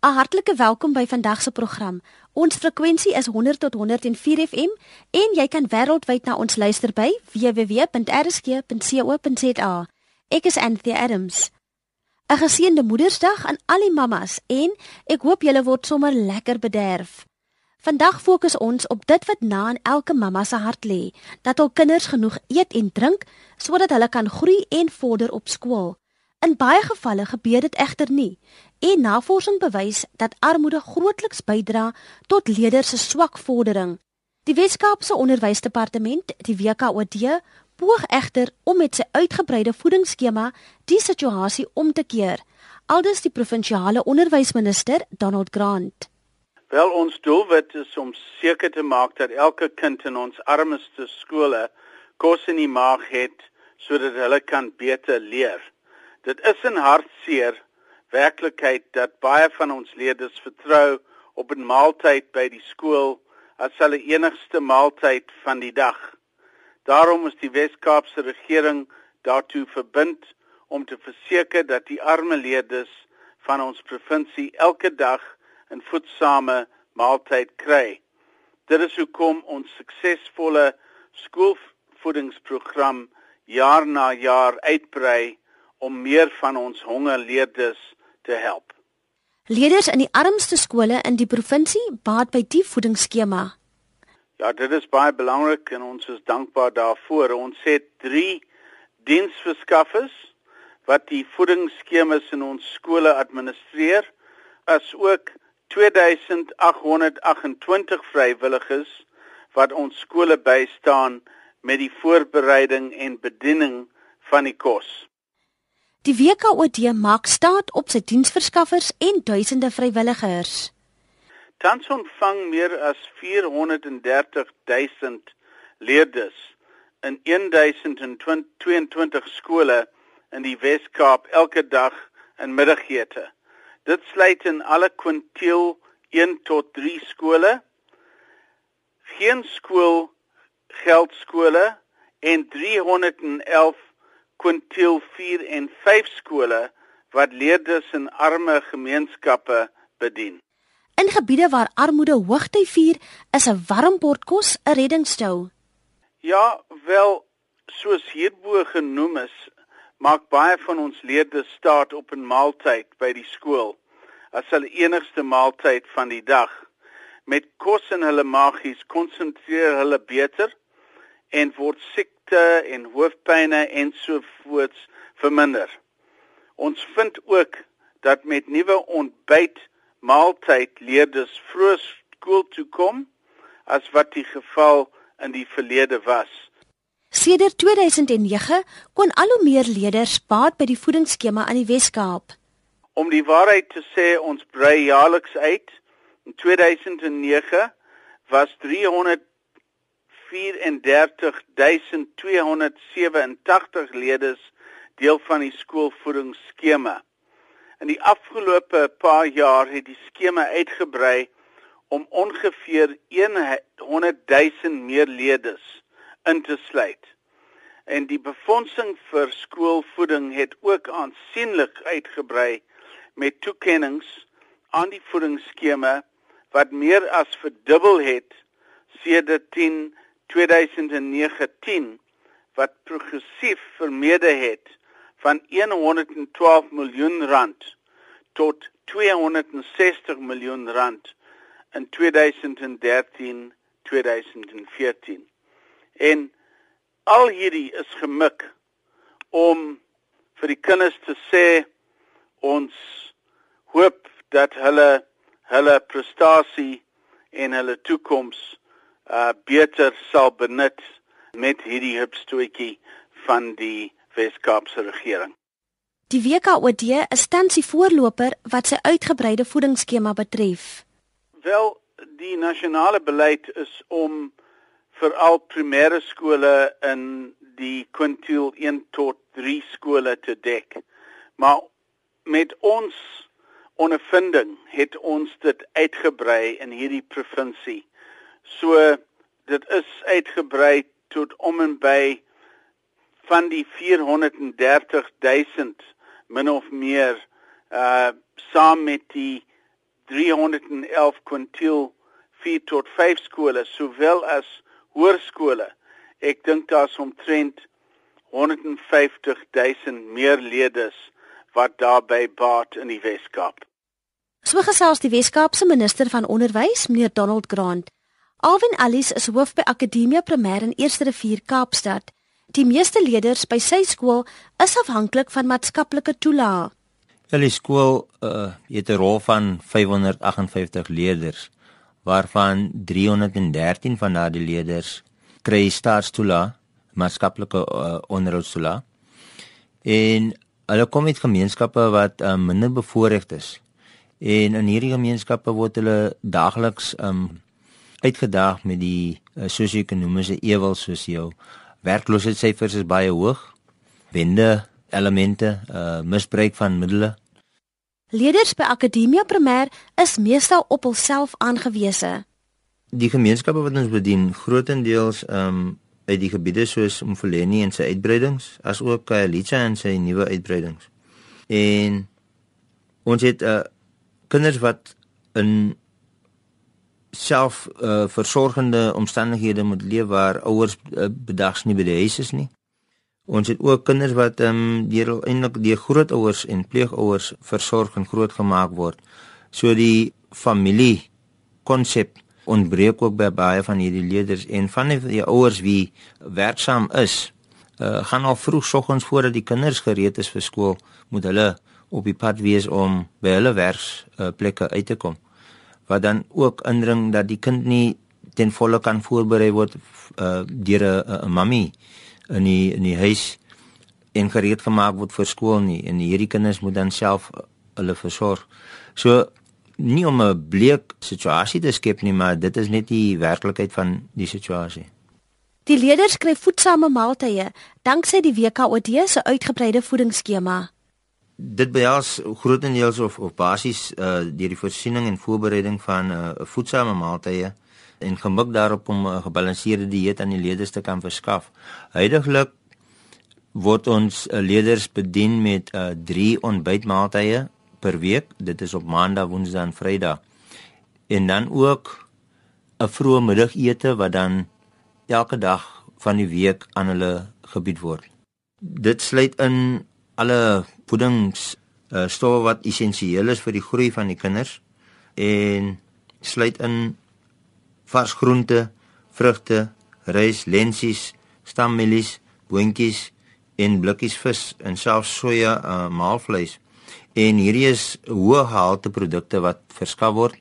'n Hartlike welkom by vandag se program. Ons frekwensie is 100 tot 104 FM en jy kan wêreldwyd na ons luister by www.rsg.co.za. Ek is Anthea Adams. 'n Geseënde Moedersdag aan al die mammas en ek hoop julle word sommer lekker bederf. Vandag fokus ons op dit wat na in elke mamma se hart lê, dat hul kinders genoeg eet en drink sodat hulle kan groei en vorder op skool. In baie gevalle gebeur dit egter nie. En navorsing bewys dat armoede grootliks bydra tot leerders se swak vordering. Die Weskaapse Onderwysdepartement, die WKOD, poog egter om met sy uitgebreide voedingsskema die situasie om te keer. Aldus die provinsiale onderwysminister, Donald Grant. Wel ons doelwit is om seker te maak dat elke kind in ons armste skole kos in die maag het sodat hulle kan beter leer. Dit is 'n hartseer werklikheid dat baie van ons leerders vertrou op 'n maaltyd by die skool as hulle enigste maaltyd van die dag. Daarom is die Wes-Kaapse regering daartoe verbind om te verseker dat die arme leerders van ons provinsie elke dag 'n voedsame maaltyd kry. Dit is hoekom ons suksesvolle skoolvoedingsprogram jaar na jaar uitbrei om meer van ons hongerleerders te help. Leerders in die armste skole in die provinsie baat by die voedingsskema. Ja, dit is baie belangrik en ons is dankbaar daarvoor. Ons het 3 diensverskaffers wat die voedingsskemas in ons skole administreer, asook 2828 vrywilligers wat ons skole bystaan met die voorbereiding en bediening van die kos. Die WKOD maak staat op sy diensverskaffers en duisende vrywilligers. Tans ontvang meer as 430 000 leerders in 1022 skole in die Wes-Kaap elke dag in middagete. Dit sluit in alle kwintiel 1 tot 3 skole, geen skool geldskole en 311 kwintiel 4 en 5 skole wat leerders in arme gemeenskappe bedien. In gebiede waar armoede hoogty vier, is 'n warm bord kos 'n reddingstou. Ja, wel soos hierbo genoem is, maak baie van ons leerders staat op 'n maaltyd by die skool as hulle enigste maaltyd van die dag. Met kos in hulle magies konsentreer hulle beter en word siek siekte en hoofpynne ensovoorts verminder. Ons vind ook dat met nuwe ontbyt maaltyd leerders vroeg skool toe kom as wat die geval in die verlede was. Sedert 2009 kon al hoe meer leerders baat by die voedingsskema aan die Wes-Kaap. Om die waarheid te sê, ons brei jaarliks uit. In 2009 was 300 34287 leerders deel van die skoolvoedingsskema. In die afgelope paar jaar het die skema uitgebrei om ongeveer 100000 meer leerders in te sluit. En die befondsing vir skoolvoeding het ook aansienlik uitgebrei met toekennings aan die voedingsskema wat meer as verdubbel het sedert 2019 wat progressief vermeerder het van 112 miljoen rand tot 260 miljoen rand in 2013 2014 en al hierdie is gemik om vir die kinders te sê ons hoop dat hulle hulle prestasie en hulle toekoms uh beter sal benut met hierdie hupstootjie van die Weskaapse regering. Die WKOD is tans die voorloper wat sy uitgebreide voedingsskema betref. Wel, die nasionale beleid is om veral primêre skole in die kwintiel 1 tot 3 skole te dek. Maar met ons ondervinding het ons dit uitgebrei in hierdie provinsie. So dit is uitgebrei tot om en by van die 430 000 min of meer uh saam met die 311 kwintiel 4 tot 5 skole sowel as hoërskole. Ek dink daar's omtrent 150 000 meer leerders wat daarbey baat in die Weskaap. So gesels die Weskaapse minister van onderwys, meneer Donald Grant. Alvin Alice is hoof by Akademia Primêr in Eerste Rivier Kaapstad. Die meeste leerders by sy skool is afhanklik van maatskaplike toelaag. Hulle skool uh, het 'n rol van 558 leerders waarvan 313 van daardie leerders kry staatstoelaag, maatskaplike uh, onderhoudstoelaag. En hulle kom uit gemeenskappe wat uh, minder bevoordeeld is. En in hierdie gemeenskappe word hulle daagliks um uitgedaag met die uh, sosio-ekonomiese ewel soos jou werkloosheidssyfers is baie hoog. Wende elemente, uh misbruik van middele. Leerders by Akademia Primêr is meestal op hulself aangewese. Die gemeenskappe wat ons bedien, grootendeels um uit die gebiede soos Mfuleni en sy uitbreidings, asook Khayelitsha en sy nuwe uitbreidings. En ons het uh kinders wat in self uh, versorgende omstandighede moet leef waar ouers uh, bedags nie by die huis is nie. Ons het ook kinders wat ehm um, deur eintlik die grootouers en pleegouers versorg en grootgemaak word. So die familie konsep ontbreek ook by baie van hierdie leerders en van die, die ouers wie werksaam is, uh, gaan al vroeg soggens voordat die kinders gereed is vir skool, moet hulle op die pad wees om by hulle werksplekke uh, uit te kom wat dan ook indring dat die kind nie ten volle kan voorberei word uh, deur 'n mammy in die in die huis en gereed gemaak word vir skool nie en hierdie kinders moet dan self uh, hulle versorg. So nie om 'n bleek situasie te skep nie, maar dit is net die werklikheid van die situasie. Die leerders kry voedsame maaltye danksy die WKOD se uitgebreide voedingsskema dit behels grootendeels of of basies uh deur die voorsiening en voorbereiding van 'n uh, voedsame maaltye en gemik daarop om 'n uh, gebalanseerde dieet aan die leerders te kan verskaf. Huidigelik word ons uh, leerders bedien met uh 3 ontbytmaaltye per week. Dit is op Maandag, Woensdag en Vrydag. En dan ook 'n vroeë middagete wat dan elke dag van die week aan hulle gebied word. Dit sluit in alle voedings uh, stowwe wat essensieel is vir die groei van die kinders en sluit in vars groente, vrugte, rys, lensies, stammielies, boontjies en blikkies vis en selfs soja uh, maalvleis. En hierdie is hoë gehalte produkte wat verskaf word.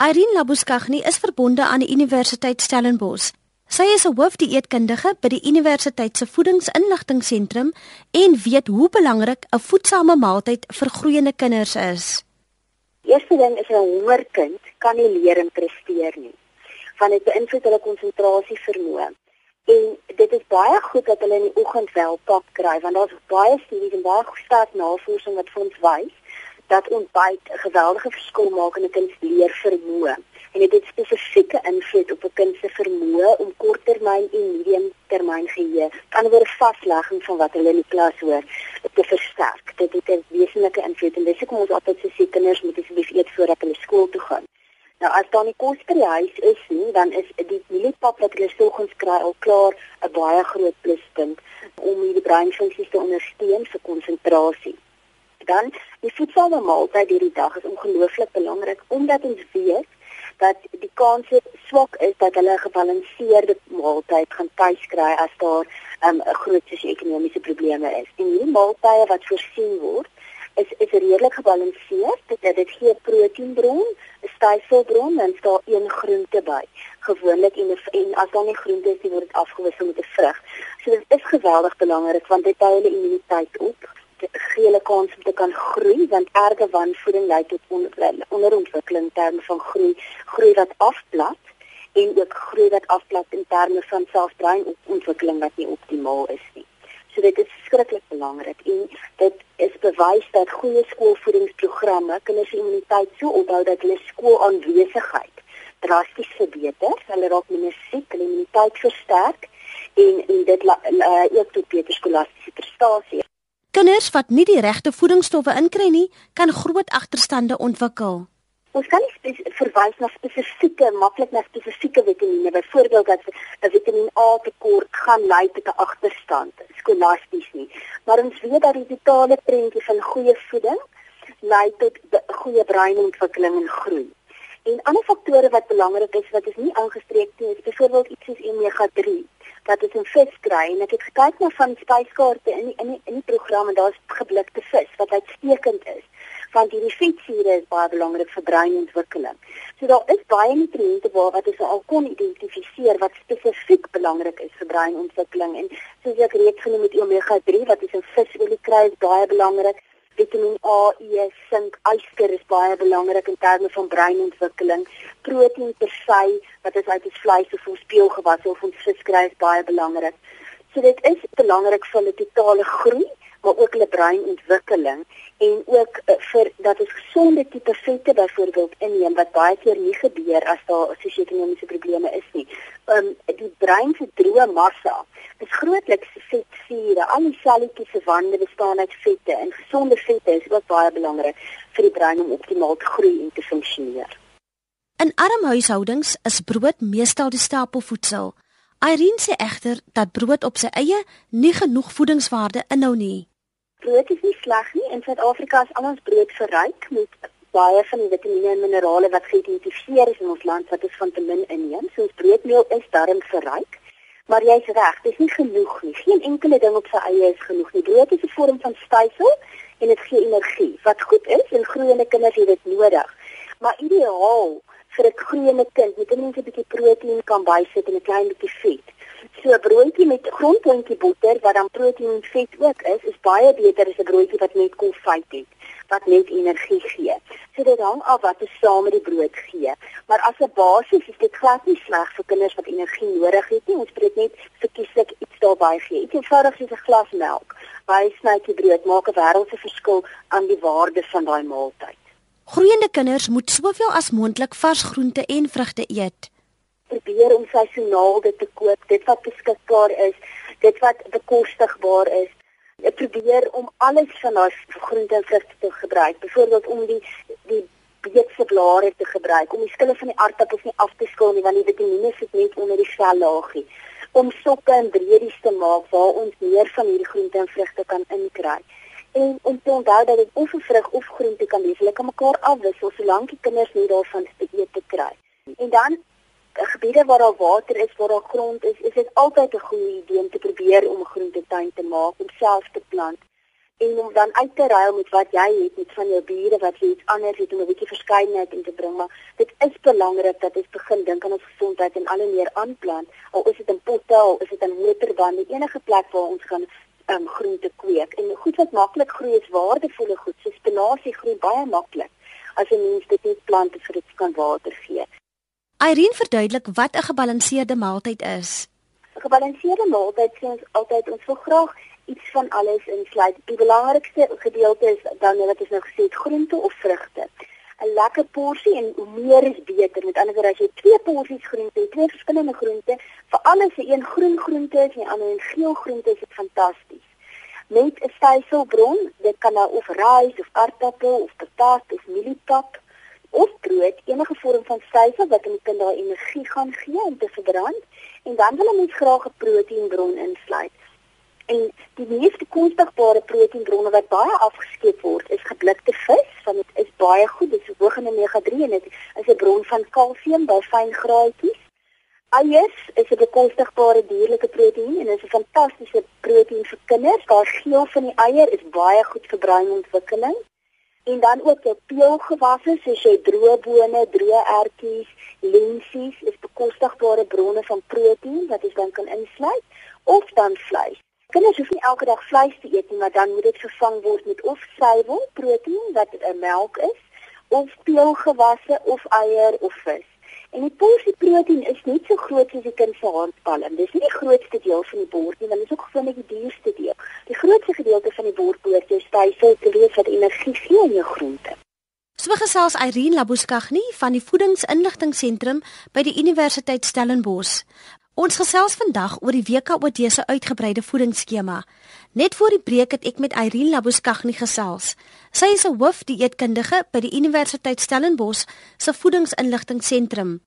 Irene Labuskaghni is verbonde aan die Universiteit Stellenbosch Sy is 'n hoofdieetkundige by die Universiteit se Voedingsinligtingseentrum en weet hoe belangrik 'n voedsame maaltyd vir groeiende kinders is. Eerste ding is 'n hongerkind kan nie leer en presteer nie. Van dit beïnvloed hulle konsentrasie vermoë. En dit is baie goed dat hulle in die oggend wel pap kry want daar's baie studies en baie sterk navorsing wat vir ons wys dat ontbyt 'n geweldige verskil maak in 'n kind se leervermoë en dit het spesifieke invloed op 'n kind se vermoë om korttermyn en mediumtermyn geheue, kan word vaslegging van wat hulle in die klas hoor, te versterk. Dit het 'n wesenlike invloed en dis hoekom ons altyd sê kinders moet asseblief eet voordat hulle skool toe gaan. Nou as dan die kos by die huis is nie, dan is die mieliepap wat hulle soggens kry al klaar 'n baie groot pluspunt om die breinfunksies te ondersteun vir konsentrasie. Dan die voedsame maaltyd hierdie dag is ongelooflik belangrik omdat ons weet dat die kans swak is dat hulle 'n gebalanseerde maaltyd gaan tuis kry as daar um, 'n um, groot sosio-ekonomiese probleme is. En hierdie maaltye wat voorsien word, is is redelik gebalanseerd. Dit dit gee proteïenbron, 'n styfselbron en daar een groente by. Gewoonlik en en as dan nie groente is, word dit afgewissel met 'n vrug. So dit is geweldig belangrik want dit hou hulle immuniteit op gee hulle kans om te kan groei want erge wanvoeding lei tot onderontwikkeling in terme van groei groei wat afplat en ook groei wat afplat in terme van selfbreinontwikkeling wat nie optimaal is nie. So dit is skrikkelik belangrik en dit is bewys dat goeie skoolvoedingsprogramme kinders se immuniteit so opbou dat hulle skoolaanwesigheid drasties verbeter, hulle raak minder siek, hulle immuniteit versterk en en dit lei ook tot beter skolastiese prestasie. Kinders wat nie die regte voedingsstowwe inkry nie, kan groot agterstande ontwikkel. Ons kan nie verwys na spesifieke, maklik na spesifieke vitamiene. Byvoorbeeld dat 'n Vitamiin A tekort gaan lei tot 'n agterstand, skolasties nie. Maar ons weet dat die totale prentjie van goeie voeding lei tot goeie breinontwikkeling en groei. En ander faktore wat belangrik is wat is nie aangespreek nie, is byvoorbeeld iets soos omega-3 wat ons in vis kry en ek het gekyk na van spyskaarte in die, in die, in die program en daar's geblikte vis wat uitstekend is want hierdie vetsure is baie belangrik vir breinontwikkeling. So daar is baie nutriënte waar wat ons al kon identifiseer wat spesifiek belangrik is vir breinontwikkeling en soos ek reeds genoem het omega-3 wat ons in visolie kry is baie belangrik. Vitamien A, E, sink, yster is baie belangrik in terme van breinontwikkeling. Proteïen per se wat ons uit ons vleis of ons speelgewasse of ons vis kry is baie belangrik. So dit is belangrik vir die totale groei maar ook hulle breinontwikkeling en ook uh, vir dat ons gesonde tipe vette byvoorbeeld inneem wat baie keer nie gebeur as daar sosio-ekonomiese probleme is nie. Um die brein se droë massa is grootliks vetvure. Al die selletjies se wande bestaan uit vette en gesonde vette is ook baie belangrik vir die brein om optimaal te groei en te funksioneer. In arm huishoudings is brood meestal die stapelvoedsel. Irene sê egter dat brood op sy eie nie genoeg voedingswaarde inhou nie brood is nie sleg nie. In Suid-Afrika is al ons brood verryk met baie van die vitamiene en minerale wat geïdentifiseer is in ons land wat ons van te min inneem. So ons broodmeel is daarin verryk. Maar jy's reg, dit is nie genoeg nie. Geen enkele ding op sy eie is genoeg nie. Brood is 'n vorm van stysel en dit gee energie. Wat goed is en groeiende kinders het dit nodig. Maar ideaal vir 'n groeiende kind, moet 'n mens 'n bietjie proteïen kan bysit en 'n klein bietjie vet. So 'n broodjie met grondpotjie botter wat dan proteïen en vet ook is, is baie beter as 'n broodjie wat net konfyt het wat net energie gee. So dit hang af wat jy saam met die brood gee. Maar as 'n basis is dit glad nie sleg vir kinders wat energie nodig het nie. Ons spreek net verkieslik iets daarbey gee. Iets eenvoudig soos 'n glas melk. Baie snytjie brood maak 'n wêreldse verskil aan die waarde van daai maaltyd. Groeiende kinders moet soveel as moontlik vars groente en vrugte eet probeer om seisoonaal dit te koop, dit wat beskikbaar is, dit wat bekostigbaar is. Ek probeer om alles van daai groente en vrugte te gebruik, byvoorbeeld om die die beetse blare te gebruik, om die skille van die aardappels nie af te skil nie want die vitamiene sit net onder die vellaagie. Om soppe en breedies te maak waar ons meer van hierdie groente en vrugte kan inkry. En om te onthou dat dit of 'n vrug of groente kan wees, hulle kan mekaar afwissel solank die kinders nie daarvan te eet te kry. En dan gebiede waar daar water is, waar daar grond is, is dit altyd 'n goeie idee om te probeer om 'n groentetuin te maak, om self te plant en om dan uit te ruil met wat jy het met van jou bure wat iets anders het om 'n bietjie verskeidenheid in te bring, maar dit is belangrik dat ons begin dink aan ons gesondheid en al meer aanplant. Al is dit in potte, al is dit in motorbande, enige plek waar ons gaan um, groente kweek. En goed wat maklik groei is waardevolle goed. So spinasie groei baie maklik as 'n mens dit net plant en vir dit kan water gee. Irene verduidelik wat 'n gebalanseerde maaltyd is. 'n Gebalanseerde maaltyd sê ons altyd ons wil graag iets van alles insluit. Die belangrikste gedeelte is dan wat ons nou gesê het, groente of vrugte. 'n Lekker porsie en hoe meer is beter. Met ander woorde, as jy twee porsies groente, twee verskillende groente, vir alles 'n een groen groente en 'n ander een geel groente, is dit fantasties. Met 'n styselbron, dit kan nou of rys of aardappel of patat of mieliepap of brood, enige vorm van styfel wat in die kind daai energie gaan gee om te verbrand en dan wil ons graag 'n proteïenbron insluit. En die mees bekostigbare proteïenbronne wat baie afgeskeep word, is geblikte vis, want dit is baie goed, dit is hoog in omega-3 en dit is 'n bron van kalsium by fyn graadjies. Eiers is 'n bekostigbare dierlike proteïen en is 'n fantastiese proteïen vir kinders. Daar geel van die eier is baie goed vir breinontwikkeling en dan ook jou peulgewasse soos jy droë bone, droë ertjies, linsies is bekostigbare bronne van proteïen wat jy dan kan insluit of dan vleis. Kinders hoef nie elke dag vleis te eet nie, maar dan moet dit vervang word met of suiwel, proteïen wat 'n melk is, of peulgewasse of eier of vis. En die porsie proteïen is net so groot soos die kind se handpalm. Dis nie die grootste deel van die bord nie, maar dit is ook gewoonlik die duurste deel. Die grootste gedeelte van die bord behoort jou stysel te wees wat energie gee in jou groente. So gesels Irene Labuskaghni van die Voedingsinligtingseentrum by die Universiteit Stellenbosch. Ons gesels vandag oor die WKOD se uitgebreide voedingsskema. Net voor die breek het ek met Irene Labuskaghni gesels. Sy is 'n hoofdieetkundige by die Universiteit Stellenbosch se voedingsinligtingseentrum.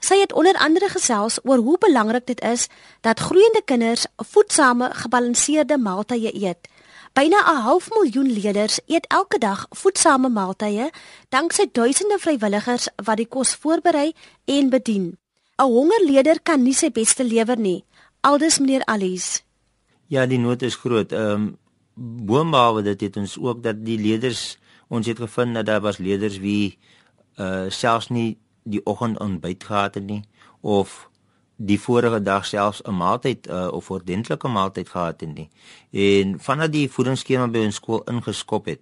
Sy het onder andere gesels oor hoe belangrik dit is dat groeiende kinders voedsame, gebalanseerde maaltye eet. Byna 'n half miljoen leerders eet elke dag voedsame maaltye danksy duisende vrywilligers wat die kos voorberei en bedien. 'n hongerleder kan nie sy beste lewer nie. Aldus meneer Alies. Ja, die nood is groot. Ehm um, boonbehalwe dit het ons ook dat die leerders ons het gevind dat daar was leerders wie uh selfs nie die oggend ontbyt gehad het nie of die vorige dag selfs 'n maaltyd uh, of ordentlike maaltyd gehad het nie. En vanaf die voedingsskema by ons skool ingeskop het,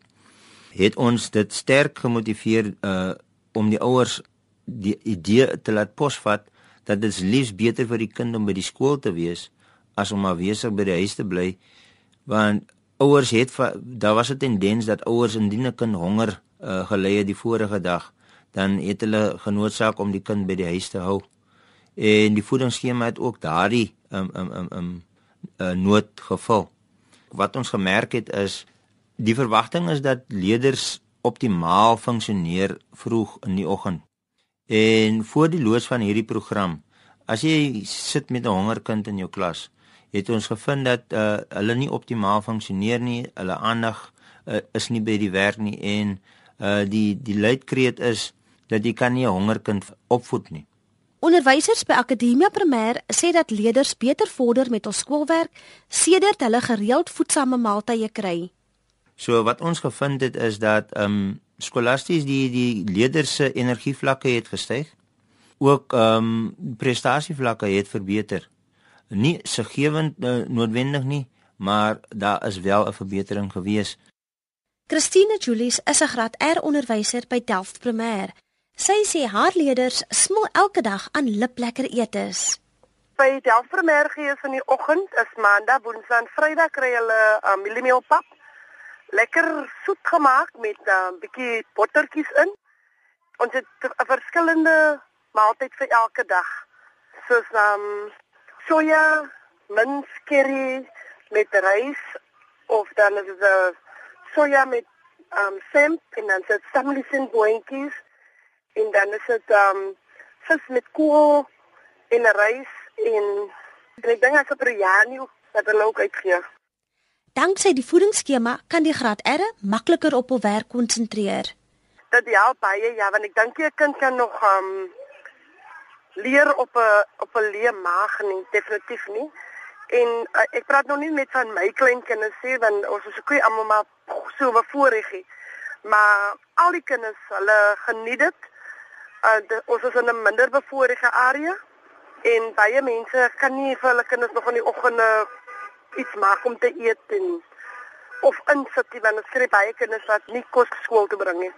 het ons dit sterk gemotiveer uh om die ouers die idee te laat posvat dat dit liefs beter vir die kind om by die skool te wees as om afwesig by die huis te bly want ouers het daar was 'n tendens dat ouers indien 'n kind honger uh, gelei het die vorige dag dan het hulle genoodsaak om die kind by die huis te hou. En die voedingsskema het ook daardie um um um um uh, nood gevul wat ons gemerk het is die verwagting is dat leerders optimaal funksioneer vroeg in die oggend En voor die loos van hierdie program, as jy sit met 'n hongerkind in jou klas, het ons gevind dat uh, hulle nie optimaal funksioneer nie, hulle aandag uh, is nie by die werk nie en uh, die die leidkreet is dat jy kan nie 'n hongerkind opvoed nie. Onderwysers by Akademia Primêr sê dat leerders beter vorder met hul skoolwerk sedert hulle gereeld voedsame maaltye kry. So wat ons gevind het is dat ehm um, skolasties die die leerders se energievlakke het gestyg. Ook ehm um, prestasievlakke het verbeter. Nie segewend uh, noodwendig nie, maar daar is wel 'n verbetering gewees. Christine Julies is 'n graad R onderwyser by Delft Primêr. Sy sê haar leerders smil elke dag aan liplekker etes. By Delft Primêr gee ons in die oggend, is Maandag, Woensdag en Vrydag kry hulle 'n um, mieliemeelpap lekker soet gemaak met 'n uh, bietjie bottertjies in. Ons het 'n verskillende maaltyd vir elke dag. Soos um soja, mins curry met rys of dan is dit 'n soja met um semp en dan sit samlisin boontjies en dan is dit um vis met kool en rys en ek dink as 'n biryani wat hulle ook uitgee. Danksy die voedingsskema kan die graad R makliker op hul werk konsentreer. Dit help baie ja, want ek dink 'n kind kan nog um leer op 'n op 'n leë maag nie, definitief nie. En uh, ek praat nog nie met van my klein kinders sê want ons is ook almal maar so bevoorreg. Maar al die kinders, hulle geniet dit. Uh, de, ons is in 'n minder bevoorregte area en baie mense kan nie vir hulle kinders nog in die oggende iets maak om te eet en of insit want ons kry baie kinders wat nie kos skool toe bring nie.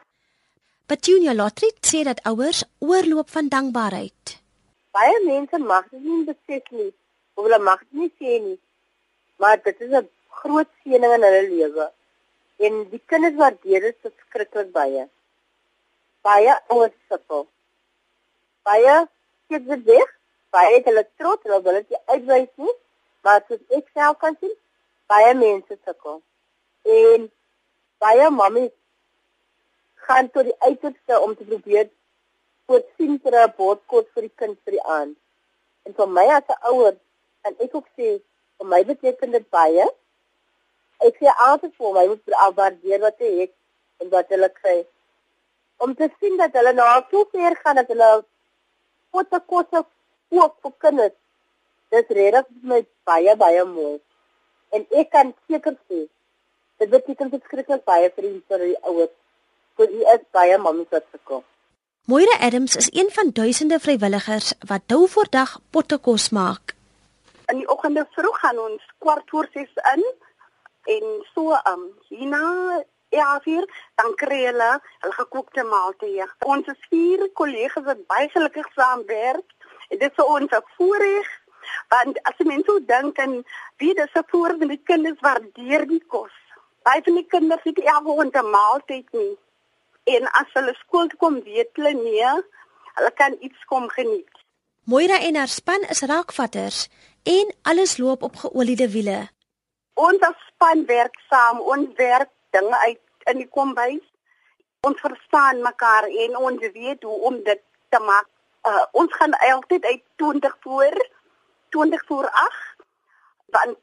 Petunia Lotrie sê dat ouers oorloop van dankbaarheid. Baie mense mag dit nie besef nie. Of hulle mag dit nie sê nie. Maar dit is 'n groot seëning in hulle lewe. En die kinders waardeer dit verskriklik baie. Baie ouers sukkel. Baie sê dit weg. Baie het hulle trots, hulle wil dit uitwys nie maar soos ek self kan sien, baie mense sukkel. En baie mammies gaan tot die uiterste om te probeer voorsien vir 'n bordkos vir die kind vir die aand. En vir my as 'n ouer, en ek ook sê, vir my beteken dit baie. Ek sê altyd vir my moet waardeer wat jy het en wat hulle kry. Om te sien dat hulle nou so ver gaan dat hulle potte kos ook vir kinders Dit regtig my baie baie mooi. En ek kan seker sê dit beteken dit skrikkelik baie vir die vir die ouers. Want hy is baie mammies wat sukkel. Moira Adams is een van duisende vrywilligers wat dou voor dag potte kos maak. In die oggende vroeg gaan ons kwart voor 6 in en so um hierna ja vir dan kry hulle hulle gekookte maaltye. Ons is vier kollegas wat baie gelukkig saamwerk. Dit is vir ons 'n voorreg Want as jy mense dink aan wie dis se voor met die kinders waardeer die kos. Baie van die kinders het elke oggend 'n maaltyd nie. En as hulle skool toe kom, weet hulle nie, hulle kan iets kom geniet. Moira en haar span is raakvatters en alles loop op geoliede wiele. Ons as span werk saam, ons werk dinge uit in die kombuis. Ons verstaan mekaar en ons weet hoe om dit te maak. Uh, ons gaan altyd uit 20 voor 20 voor 8 want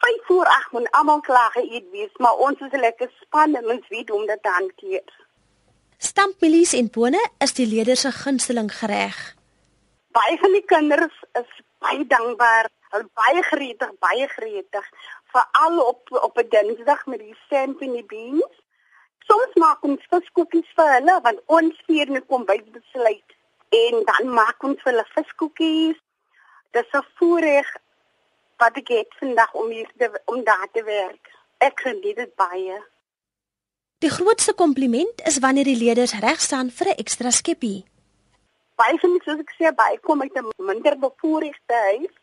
5 voor 8 moet almal klaar geëet wees, maar ons is 'n lekker span en ons weet hoe om dit te hanteer. Stampmelies en bone is die leerders se gunsteling gereg. Baie van die kinders is baie dankbaar, hulle baie gretig, baie gretig, veral op op 'n Dinsdag met die stamp en die beans. Soms maak ons viskoekies vir hulle want ons vier net kom by besluit en dan maak ons vir hulle viskoekies. Dit is 'n voorreg wat ek het vandag om hier te om daar te werk. Ek geniet dit baie. Die grootste kompliment is wanneer die leerders reg staan vir 'n ekstra skeppie. Baie van my soos ek sê, baie kom uit 'n minder bevoorregte huis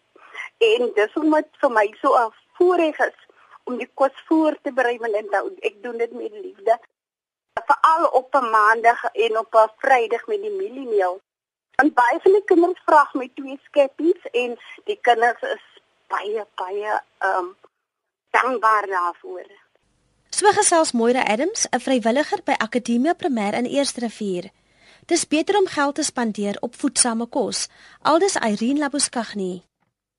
en dis omdat vir my so 'n voorreg is om die kos voor te berei want ek doen dit met liefde. Veral op 'n maandag en op 'n vrydag met die mieliemeel. En baie van die kinders vra my twee skeppies en die kinders is baie baie ehm um, dankbaar daarvoor. So gesels Moira Adams, 'n vrywilliger by Akademia Primêr in Eersterivier. Dis beter om geld te spandeer op voedsame kos, aldus Irene Labuskaghni.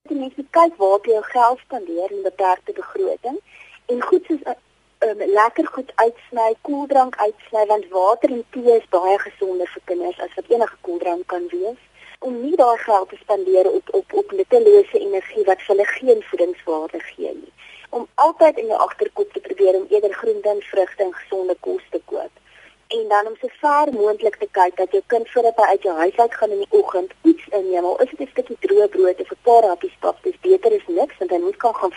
Die mense kyk waar jy jou geld spandeer in 'n beperkte begroting en goed soos um, lekker goed uitsny, koeldrank uitsny want water en tee is baie gesonder vir kinders as wat enige koeldrank kan wees. Om nie daai geld te spandeer op op op nuttelose energie wat hulle geen voedingswaarde gee nie. Om altyd in jou agterkop te probeer om eerder groente en vrugte en gesonde kos te koop. En dan om so ver moontlik te kyk dat jou kind voordat hy uit jou huis uit gaan in die oggend iets inneem, al is dit 'n stukkie droë brood of 'n paar happies pap, dis beter as niks want hy moet kan gaan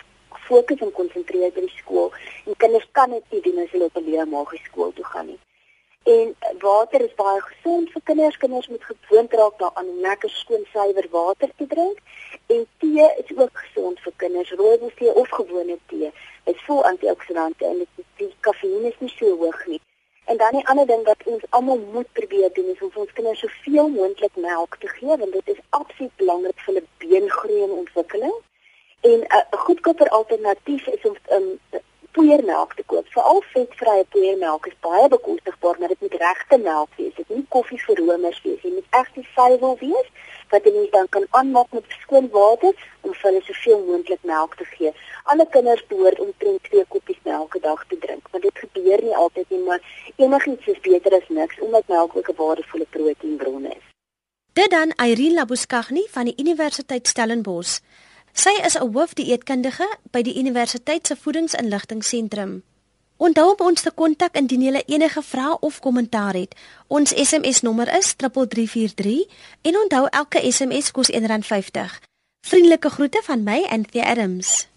fokus en konsentreer by die kan dit nie doen as hulle op 'n leë maag skool toe gaan nie. En water is baie gesond vir kinders. Kinders moet gewoond raak daaraan om lekker skoon suiwer water te drink. En tee is ook gesond vir kinders. Rooibos tee of gewone tee. Is vol antioksidante en dit die kafeïne is nie so hoog nie. En dan 'n ander ding wat ons almal moet probeer doen is om vir ons kinders soveel moontlik melk te gee want dit is absoluut belangrik vir hulle beengroei en ontwikkeling. En 'n uh, goedkoper alternatief is om um, poeiermelk te koop. Veral vetvrye poeiermelk is baie bekostigbaar, maar dit moet regte melk wees. Dit moet koffie vir romers wees. Dit moet egte suiwer wees wat jy dan kan aanmaak met skoon water om vir hulle soveel moontlik melk te gee. Alle kinders behoort omtrent 2 koppies melk 'n dag te drink, maar dit gebeur nie altyd nie, maar enigiets is beter as niks omdat melk ook 'n waardevolle proteïenbron is. Dit dan Irene Labuskaghni van die Universiteit Stellenbosch. Sy is 'n hoofdieetkundige by die Universiteit se Voedingsinligtingseentrum. Onthou om ons te kontak indien jy enige vrae of kommentaar het. Ons SMS nommer is 3343 en onthou elke SMS kos R1.50. Vriendelike groete van my, Anthea Adams.